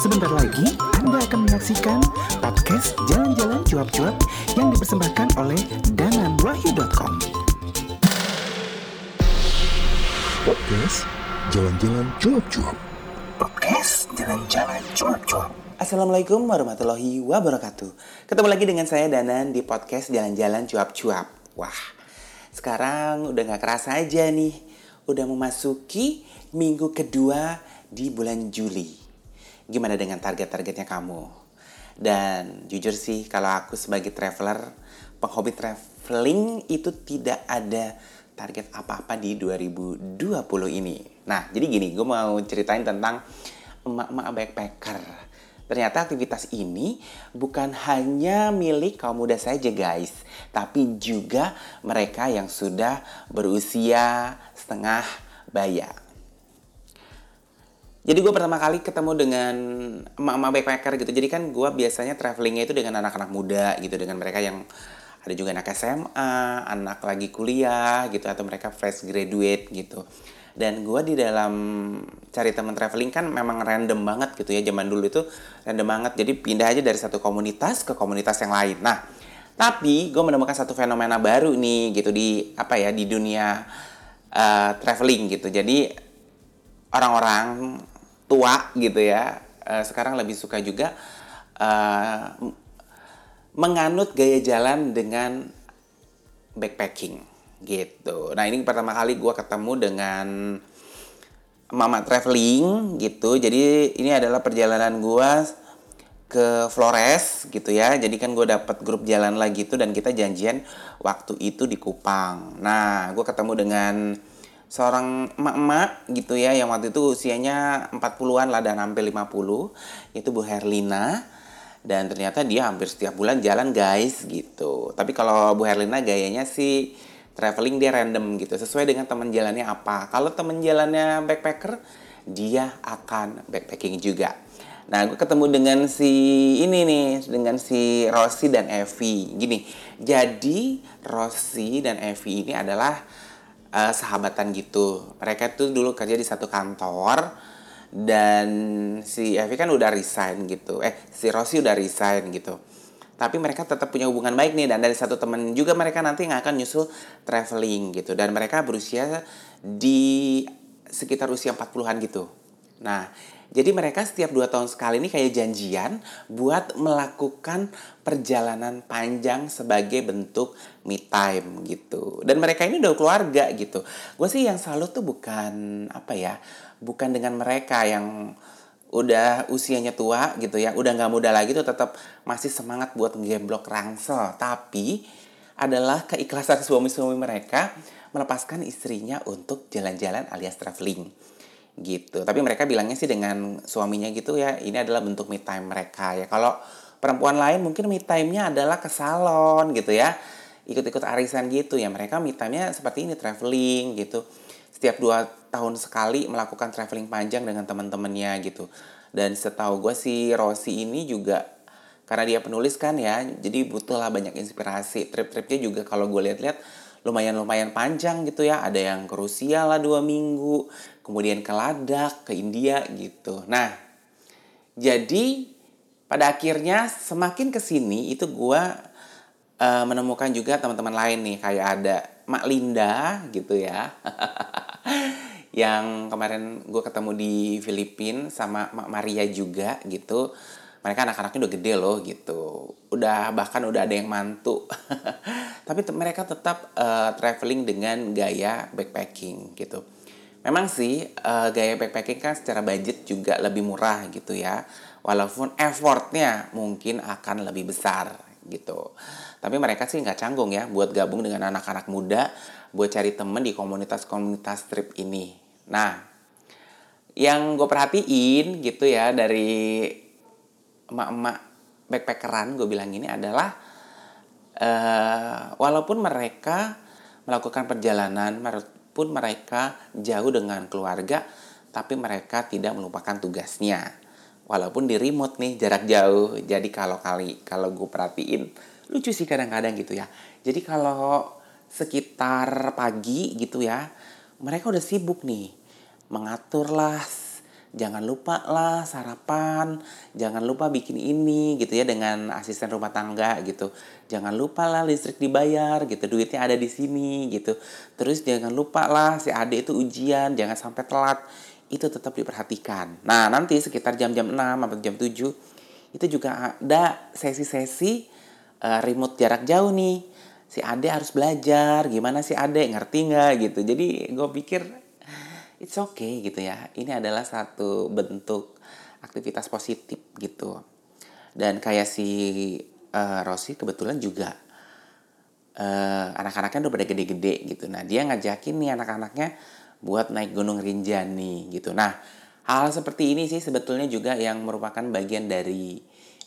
Sebentar lagi Anda akan menyaksikan podcast Jalan-Jalan Cuap-Cuap yang dipersembahkan oleh dananwahyu.com. Podcast Jalan-Jalan Cuap-Cuap. Podcast Jalan-Jalan Cuap-Cuap. Assalamualaikum warahmatullahi wabarakatuh Ketemu lagi dengan saya Danan di podcast Jalan-Jalan Cuap-Cuap Wah, sekarang udah gak kerasa aja nih Udah memasuki minggu kedua di bulan Juli Gimana dengan target-targetnya kamu? Dan jujur sih kalau aku sebagai traveler Penghobi traveling itu tidak ada target apa-apa di 2020 ini Nah, jadi gini, gue mau ceritain tentang emak-emak backpacker Ternyata aktivitas ini bukan hanya milik kaum muda saja guys, tapi juga mereka yang sudah berusia setengah baya. Jadi gue pertama kali ketemu dengan emak-emak backpacker gitu. Jadi kan gue biasanya travelingnya itu dengan anak-anak muda gitu, dengan mereka yang ada juga anak SMA, anak lagi kuliah gitu, atau mereka fresh graduate gitu. Dan gue di dalam cari teman traveling kan memang random banget gitu ya. Zaman dulu itu random banget. Jadi pindah aja dari satu komunitas ke komunitas yang lain. Nah tapi gue menemukan satu fenomena baru nih gitu di apa ya di dunia uh, traveling gitu. Jadi orang-orang tua gitu ya uh, sekarang lebih suka juga uh, menganut gaya jalan dengan backpacking gitu. Nah ini pertama kali gue ketemu dengan Mama Traveling gitu. Jadi ini adalah perjalanan gue ke Flores gitu ya. Jadi kan gue dapet grup jalan lagi tuh dan kita janjian waktu itu di Kupang. Nah gue ketemu dengan seorang emak-emak gitu ya yang waktu itu usianya 40-an lah dan hampir 50 itu Bu Herlina. Dan ternyata dia hampir setiap bulan jalan guys gitu. Tapi kalau Bu Herlina gayanya sih traveling dia random gitu sesuai dengan teman jalannya apa. Kalau teman jalannya backpacker dia akan backpacking juga. Nah gue ketemu dengan si ini nih dengan si Rossi dan Evi. Gini jadi Rossi dan Evi ini adalah uh, sahabatan gitu. Mereka tuh dulu kerja di satu kantor dan si Evi kan udah resign gitu. Eh si Rossi udah resign gitu. Tapi mereka tetap punya hubungan baik nih dan dari satu teman juga mereka nanti nggak akan nyusul traveling gitu. Dan mereka berusia di sekitar usia 40-an gitu. Nah, jadi mereka setiap dua tahun sekali ini kayak janjian buat melakukan perjalanan panjang sebagai bentuk me time gitu. Dan mereka ini udah keluarga gitu. Gue sih yang selalu tuh bukan apa ya, bukan dengan mereka yang udah usianya tua gitu ya, udah nggak muda lagi tuh tetap masih semangat buat ngegemblok rangsel. Tapi adalah keikhlasan suami-suami mereka melepaskan istrinya untuk jalan-jalan alias traveling gitu. Tapi mereka bilangnya sih dengan suaminya gitu ya, ini adalah bentuk me time mereka ya. Kalau perempuan lain mungkin me time-nya adalah ke salon gitu ya. Ikut-ikut arisan gitu ya. Mereka me time-nya seperti ini traveling gitu setiap dua tahun sekali melakukan traveling panjang dengan teman-temannya gitu. Dan setahu gue si Rossi ini juga karena dia penulis kan ya, jadi butuhlah banyak inspirasi. Trip-tripnya juga kalau gue lihat-lihat lumayan-lumayan panjang gitu ya. Ada yang ke Rusia lah dua minggu, kemudian ke Ladakh, ke India gitu. Nah, jadi pada akhirnya semakin ke sini itu gue uh, menemukan juga teman-teman lain nih kayak ada Mak Linda gitu ya yang kemarin gue ketemu di Filipina sama Mak Maria juga gitu mereka anak-anaknya udah gede loh gitu. Udah bahkan udah ada yang mantu. Tapi mereka tetap uh, traveling dengan gaya backpacking gitu. Memang sih uh, gaya backpacking kan secara budget juga lebih murah gitu ya. Walaupun effortnya mungkin akan lebih besar gitu. Tapi mereka sih nggak canggung ya buat gabung dengan anak-anak muda buat cari temen di komunitas-komunitas trip ini. Nah, yang gue perhatiin gitu ya dari emak-emak backpackeran gue bilang ini adalah uh, walaupun mereka melakukan perjalanan, walaupun mereka jauh dengan keluarga, tapi mereka tidak melupakan tugasnya. Walaupun di remote nih jarak jauh, jadi kalau kali kalau gue perhatiin lucu sih kadang-kadang gitu ya. Jadi kalau sekitar pagi gitu ya mereka udah sibuk nih. Mengaturlah jangan lupa lah sarapan, jangan lupa bikin ini gitu ya dengan asisten rumah tangga gitu. Jangan lupa lah listrik dibayar gitu, duitnya ada di sini gitu. Terus jangan lupa lah si adik itu ujian, jangan sampai telat. Itu tetap diperhatikan. Nah, nanti sekitar jam-jam 6 atau jam 7 itu juga ada sesi-sesi uh, remote jarak jauh nih. Si Ade harus belajar, gimana si Ade ngerti nggak gitu. Jadi gue pikir it's okay gitu ya. Ini adalah satu bentuk aktivitas positif gitu. Dan kayak si uh, Rosi kebetulan juga uh, anak-anaknya udah pada gede-gede gitu. Nah dia ngajakin nih anak-anaknya buat naik Gunung Rinjani gitu. Nah hal seperti ini sih sebetulnya juga yang merupakan bagian dari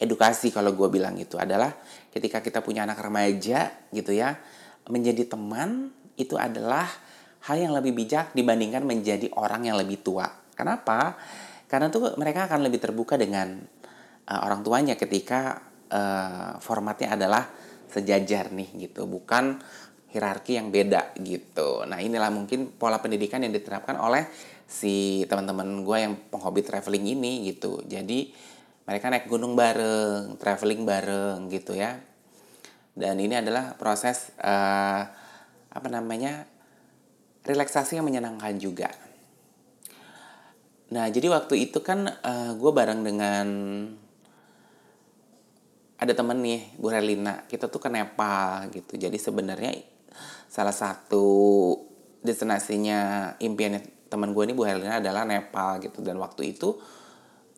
edukasi kalau gue bilang itu adalah ketika kita punya anak remaja gitu ya menjadi teman itu adalah hal yang lebih bijak dibandingkan menjadi orang yang lebih tua. Kenapa? Karena tuh mereka akan lebih terbuka dengan uh, orang tuanya ketika uh, formatnya adalah sejajar nih gitu, bukan hierarki yang beda gitu. Nah inilah mungkin pola pendidikan yang diterapkan oleh si teman-teman gue yang penghobi traveling ini gitu. Jadi mereka naik gunung bareng, traveling bareng gitu ya. Dan ini adalah proses uh, apa namanya relaksasi yang menyenangkan juga. Nah, jadi waktu itu kan uh, eh, gue bareng dengan ada temen nih, Bu Relina. Kita tuh ke Nepal gitu. Jadi sebenarnya salah satu destinasinya impian teman gue ini Bu Relina adalah Nepal gitu. Dan waktu itu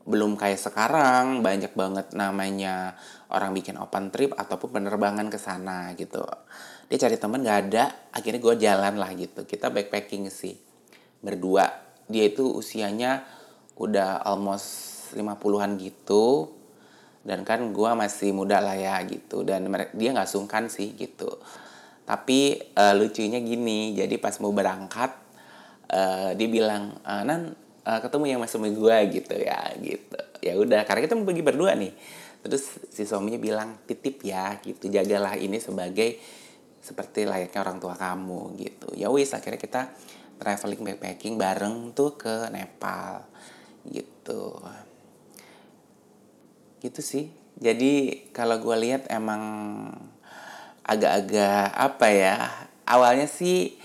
belum kayak sekarang banyak banget namanya orang bikin open trip ataupun penerbangan ke sana gitu dia cari temen gak ada. Akhirnya gue jalan lah gitu. Kita backpacking sih berdua. Dia itu usianya udah almost 50-an gitu. Dan kan gue masih muda lah ya gitu. Dan dia nggak sungkan sih gitu. Tapi uh, lucunya gini. Jadi pas mau berangkat uh, dia bilang uh, nan uh, ketemu yang masih sama gue gitu ya gitu. Ya udah karena kita mau pergi berdua nih. Terus si suaminya bilang titip ya gitu. Jagalah ini sebagai seperti layaknya orang tua kamu gitu. Ya wis akhirnya kita traveling backpacking bareng tuh ke Nepal gitu. Gitu sih. Jadi kalau gue lihat emang agak-agak apa ya awalnya sih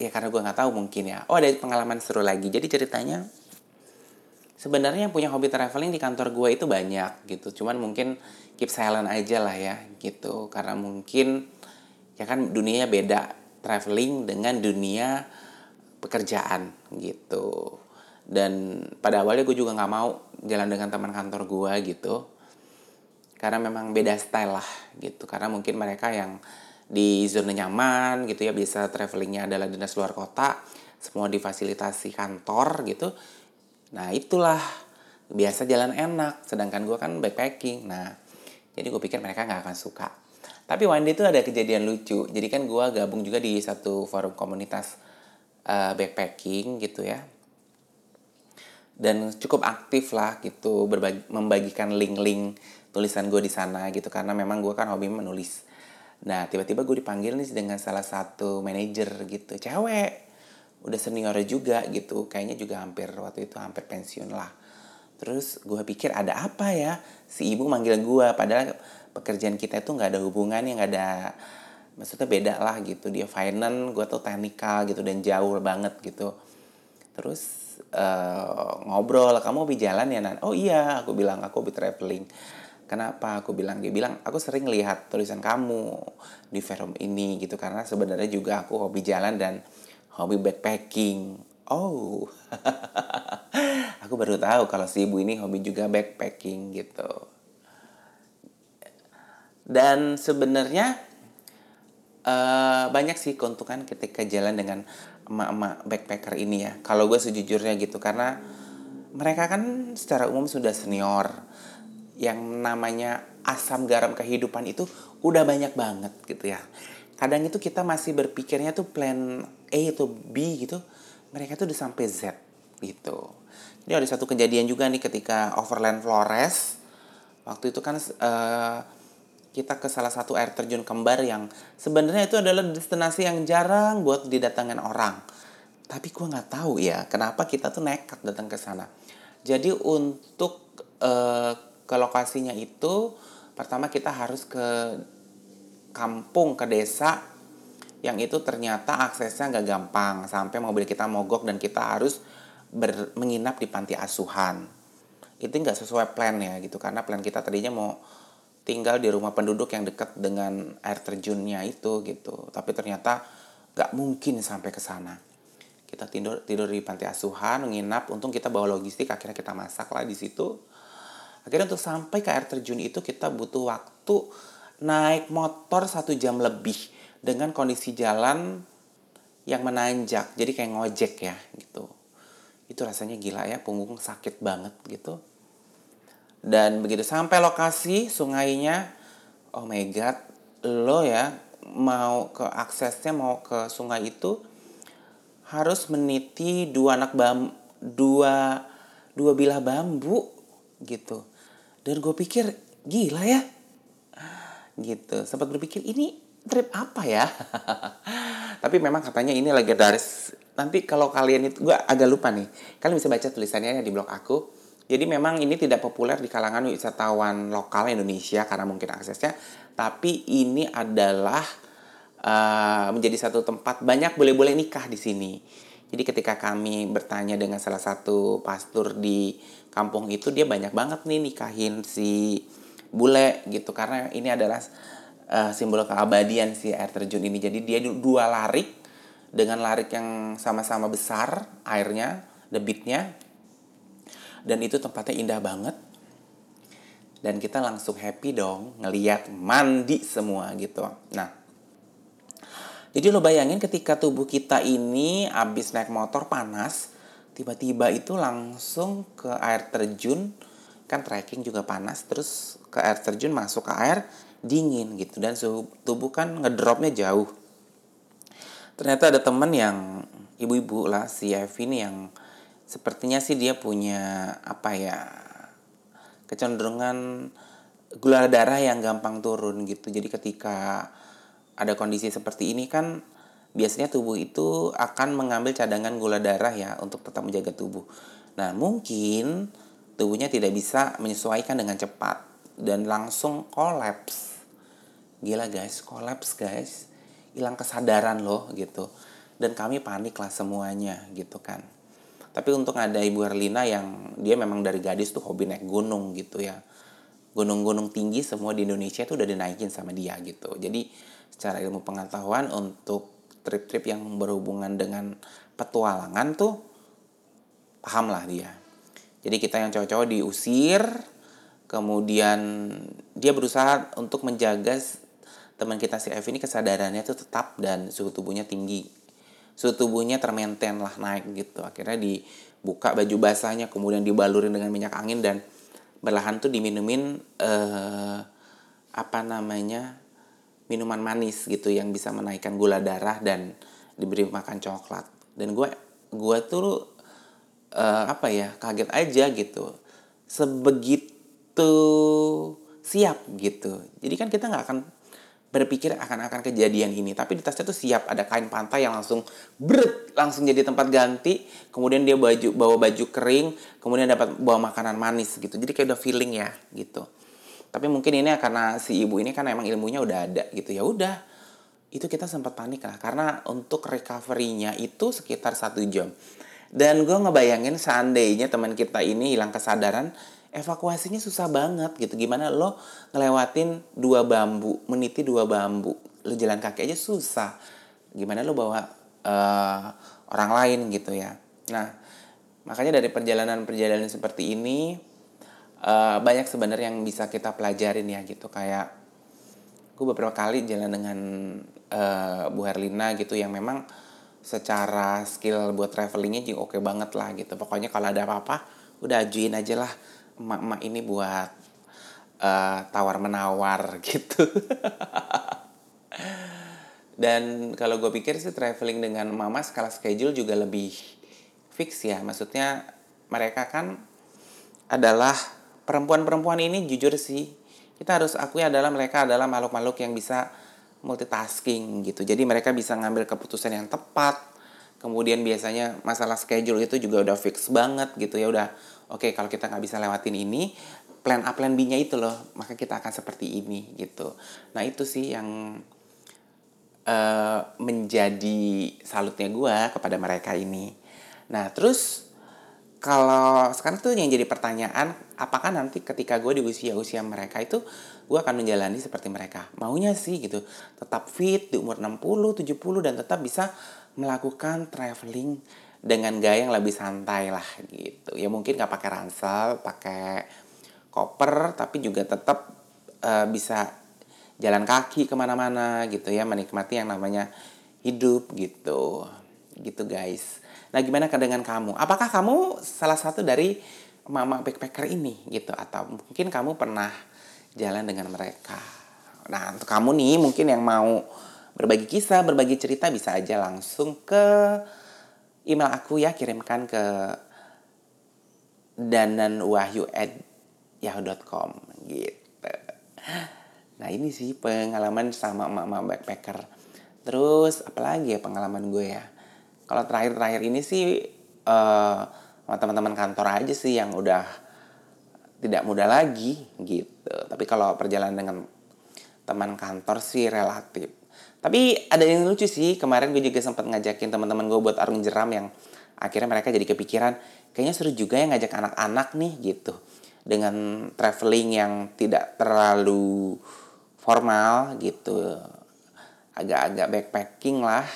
ya karena gue nggak tahu mungkin ya. Oh ada pengalaman seru lagi. Jadi ceritanya sebenarnya yang punya hobi traveling di kantor gue itu banyak gitu. Cuman mungkin keep silent aja lah ya gitu. Karena mungkin ya kan dunianya beda traveling dengan dunia pekerjaan gitu. Dan pada awalnya gue juga nggak mau jalan dengan teman kantor gue gitu. Karena memang beda style lah gitu. Karena mungkin mereka yang di zona nyaman gitu ya bisa travelingnya adalah dinas luar kota semua difasilitasi kantor gitu. Nah itulah. Biasa jalan enak sedangkan gue kan backpacking. Nah jadi gue pikir mereka nggak akan suka tapi one day itu ada kejadian lucu. Jadi kan gue gabung juga di satu forum komunitas uh, backpacking gitu ya. Dan cukup aktif lah gitu berbagi, membagikan link-link tulisan gue di sana gitu karena memang gue kan hobi menulis. Nah tiba-tiba gue dipanggil nih dengan salah satu manajer gitu, cewek, udah senior juga gitu, kayaknya juga hampir waktu itu hampir pensiun lah. Terus gue pikir ada apa ya, si ibu manggil gue, padahal pekerjaan kita itu nggak ada hubungannya nggak ada maksudnya beda lah gitu. Dia finance gue tuh teknikal gitu dan jauh banget gitu. Terus uh, ngobrol kamu hobi jalan ya nan? Oh iya. Aku bilang aku hobi traveling. Kenapa? Aku bilang dia bilang aku sering lihat tulisan kamu di forum ini gitu karena sebenarnya juga aku hobi jalan dan hobi backpacking. Oh aku baru tahu kalau si ibu ini hobi juga backpacking gitu dan sebenarnya uh, banyak sih keuntungan ketika jalan dengan emak-emak backpacker ini ya. Kalau gue sejujurnya gitu karena mereka kan secara umum sudah senior. Yang namanya asam garam kehidupan itu udah banyak banget gitu ya. Kadang itu kita masih berpikirnya tuh plan A atau B gitu. Mereka tuh udah sampai Z gitu. Jadi ada satu kejadian juga nih ketika Overland Flores. Waktu itu kan uh, kita ke salah satu air terjun kembar yang sebenarnya itu adalah destinasi yang jarang buat didatangkan orang. tapi gue nggak tahu ya kenapa kita tuh nekat datang ke sana jadi untuk uh, ke lokasinya itu pertama kita harus ke kampung ke desa yang itu ternyata aksesnya nggak gampang sampai mobil kita mogok dan kita harus ber, menginap di panti asuhan. Itu nggak sesuai plan ya gitu. Karena plan kita tadinya mau tinggal di rumah penduduk yang dekat dengan air terjunnya itu gitu. Tapi ternyata nggak mungkin sampai ke sana. Kita tidur tidur di panti asuhan menginap untung kita bawa logistik akhirnya kita masak lah di situ. Akhirnya untuk sampai ke air terjun itu kita butuh waktu naik motor satu jam lebih dengan kondisi jalan yang menanjak. Jadi kayak ngojek ya gitu itu rasanya gila ya punggung sakit banget gitu. Dan begitu sampai lokasi sungainya oh my god lo ya mau ke aksesnya mau ke sungai itu harus meniti dua anak bam dua dua bilah bambu gitu. Dan gue pikir gila ya. Gitu sempat berpikir ini trip apa ya? Tapi memang katanya ini lagi dari nanti kalau kalian itu gue agak lupa nih kalian bisa baca tulisannya di blog aku jadi memang ini tidak populer di kalangan wisatawan lokal Indonesia karena mungkin aksesnya tapi ini adalah uh, menjadi satu tempat banyak boleh-boleh nikah di sini. Jadi ketika kami bertanya dengan salah satu pastor di kampung itu dia banyak banget nih nikahin si bule gitu karena ini adalah uh, simbol keabadian si air terjun ini. Jadi dia dua larik dengan larik yang sama-sama besar airnya, debitnya. Dan itu tempatnya indah banget. Dan kita langsung happy dong ngeliat mandi semua gitu. Nah, jadi lo bayangin ketika tubuh kita ini abis naik motor panas, tiba-tiba itu langsung ke air terjun, kan trekking juga panas, terus ke air terjun masuk ke air dingin gitu dan suhu tubuh kan ngedropnya jauh. Ternyata ada temen yang ibu-ibu lah si Evi ini yang sepertinya sih dia punya apa ya kecenderungan gula darah yang gampang turun gitu. Jadi ketika ada kondisi seperti ini kan biasanya tubuh itu akan mengambil cadangan gula darah ya untuk tetap menjaga tubuh. Nah, mungkin tubuhnya tidak bisa menyesuaikan dengan cepat dan langsung kolaps. Gila guys, kolaps guys. Hilang kesadaran loh gitu. Dan kami panik lah semuanya gitu kan. Tapi untuk ada Ibu Herlina yang dia memang dari gadis tuh hobi naik gunung gitu ya. Gunung-gunung tinggi semua di Indonesia tuh udah dinaikin sama dia gitu. Jadi secara ilmu pengetahuan untuk trip-trip yang berhubungan dengan petualangan tuh paham lah dia. Jadi kita yang cowok-cowok diusir, kemudian dia berusaha untuk menjaga teman kita si F ini kesadarannya tuh tetap dan suhu tubuhnya tinggi. Suhu tubuhnya termaintain lah naik gitu. Akhirnya dibuka baju basahnya, kemudian dibalurin dengan minyak angin dan berlahan tuh diminumin eh, apa namanya minuman manis gitu yang bisa menaikkan gula darah dan diberi makan coklat dan gue gue tuh uh, apa ya kaget aja gitu sebegitu siap gitu jadi kan kita nggak akan berpikir akan akan kejadian ini. Tapi di tasnya tuh siap ada kain pantai yang langsung berat langsung jadi tempat ganti. Kemudian dia baju bawa baju kering kemudian dapat bawa makanan manis gitu. Jadi kayak udah feeling ya gitu. Tapi mungkin ini karena si ibu ini kan emang ilmunya udah ada gitu. Ya udah itu kita sempat panik lah. Karena untuk recovery-nya itu sekitar satu jam. Dan gue ngebayangin seandainya teman kita ini hilang kesadaran evakuasinya susah banget gitu. Gimana lo ngelewatin dua bambu meniti dua bambu. Lo jalan kaki aja susah. Gimana lo bawa uh, orang lain gitu ya. Nah makanya dari perjalanan-perjalanan seperti ini uh, banyak sebenarnya yang bisa kita pelajarin ya gitu. Kayak gue beberapa kali jalan dengan uh, Bu Herlina gitu yang memang secara skill buat travelingnya juga oke banget lah gitu. Pokoknya kalau ada apa-apa udah ajuin aja lah emak-emak ini buat uh, tawar menawar gitu. Dan kalau gue pikir sih traveling dengan mama skala schedule juga lebih fix ya. Maksudnya mereka kan adalah perempuan-perempuan ini jujur sih kita harus akui adalah mereka adalah makhluk-makhluk yang bisa multitasking gitu. Jadi mereka bisa ngambil keputusan yang tepat. Kemudian biasanya masalah schedule itu juga udah fix banget gitu ya udah oke okay, kalau kita nggak bisa lewatin ini plan A plan B-nya itu loh maka kita akan seperti ini gitu. Nah itu sih yang uh, menjadi salutnya gue kepada mereka ini. Nah terus kalau sekarang tuh yang jadi pertanyaan apakah nanti ketika gue di usia-usia mereka itu gue akan menjalani seperti mereka? Maunya sih gitu. Tetap fit di umur 60 70 dan tetap bisa melakukan traveling dengan gaya yang lebih santai lah gitu. Ya mungkin nggak pakai ransel pakai koper tapi juga tetap uh, bisa jalan kaki ke mana-mana gitu ya menikmati yang namanya hidup gitu. Gitu guys. Nah gimana dengan kamu? Apakah kamu salah satu dari mama backpacker ini gitu? Atau mungkin kamu pernah jalan dengan mereka. Nah, untuk kamu nih mungkin yang mau berbagi kisah, berbagi cerita bisa aja langsung ke email aku ya, kirimkan ke dananwahyu at gitu. Nah ini sih pengalaman sama emak-emak backpacker. Terus apalagi ya pengalaman gue ya. Kalau terakhir-terakhir ini sih uh, sama teman-teman kantor aja sih yang udah tidak mudah lagi gitu. Tapi kalau perjalanan dengan teman kantor sih relatif. Tapi ada yang lucu sih, kemarin gue juga sempat ngajakin teman-teman gue buat arung jeram yang akhirnya mereka jadi kepikiran, kayaknya seru juga ya ngajak anak-anak nih gitu. Dengan traveling yang tidak terlalu formal gitu. Agak-agak backpacking lah.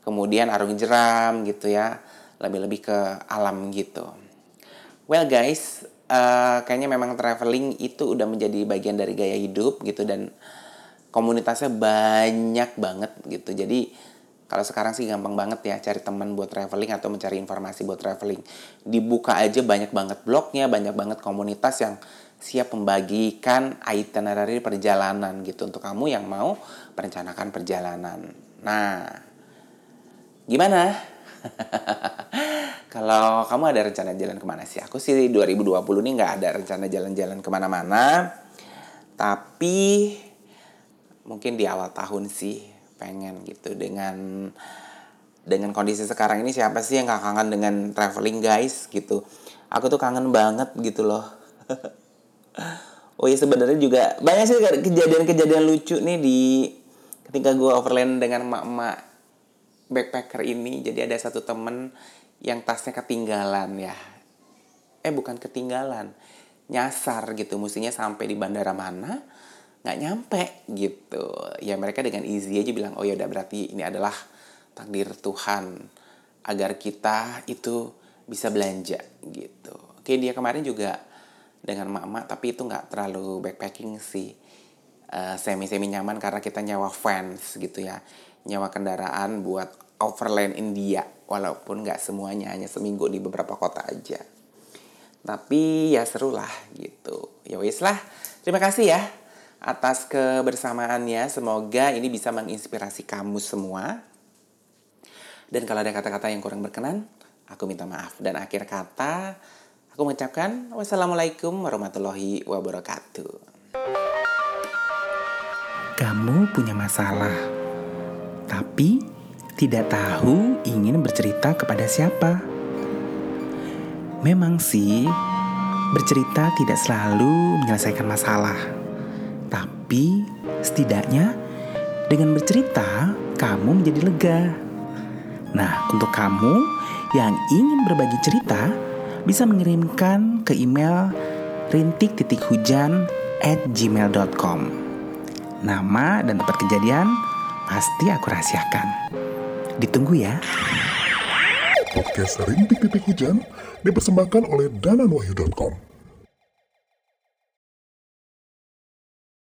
Kemudian arung jeram gitu ya. Lebih-lebih ke alam gitu. Well guys, uh, kayaknya memang traveling itu udah menjadi bagian dari gaya hidup gitu dan komunitasnya banyak banget gitu. Jadi kalau sekarang sih gampang banget ya cari teman buat traveling atau mencari informasi buat traveling. Dibuka aja banyak banget blognya, banyak banget komunitas yang siap membagikan itinerary perjalanan gitu untuk kamu yang mau merencanakan perjalanan. Nah, gimana? Kalau kamu ada rencana jalan ke mana sih? Aku sih 2020 ini nggak ada rencana jalan-jalan ke mana-mana. Tapi mungkin di awal tahun sih pengen gitu dengan dengan kondisi sekarang ini siapa sih yang gak kangen dengan traveling guys gitu. Aku tuh kangen banget gitu loh. oh iya sebenarnya juga banyak sih kejadian-kejadian lucu nih di ketika gue overland dengan emak-emak backpacker ini. Jadi ada satu temen yang tasnya ketinggalan ya. Eh bukan ketinggalan, nyasar gitu. Mestinya sampai di bandara mana, nggak nyampe gitu. Ya mereka dengan easy aja bilang, oh ya udah berarti ini adalah takdir Tuhan agar kita itu bisa belanja gitu. Oke dia kemarin juga dengan mama tapi itu nggak terlalu backpacking sih. Uh, semi-semi nyaman karena kita nyawa fans gitu ya. Nyawa kendaraan buat overland India walaupun nggak semuanya hanya seminggu di beberapa kota aja tapi ya seru lah gitu ya wis lah terima kasih ya atas kebersamaannya semoga ini bisa menginspirasi kamu semua. Dan kalau ada kata-kata yang kurang berkenan aku minta maaf. Dan akhir kata aku mengucapkan wassalamualaikum warahmatullahi wabarakatuh. Kamu punya masalah tapi tidak tahu ingin bercerita kepada siapa. Memang sih, bercerita tidak selalu menyelesaikan masalah, tapi setidaknya dengan bercerita kamu menjadi lega. Nah, untuk kamu yang ingin berbagi cerita, bisa mengirimkan ke email rintik titik hujan at gmail.com. Nama dan tempat kejadian pasti aku rahasiakan. Ditunggu ya. Podcast Rintik Titik Hujan dipersembahkan oleh dananwahyu.com.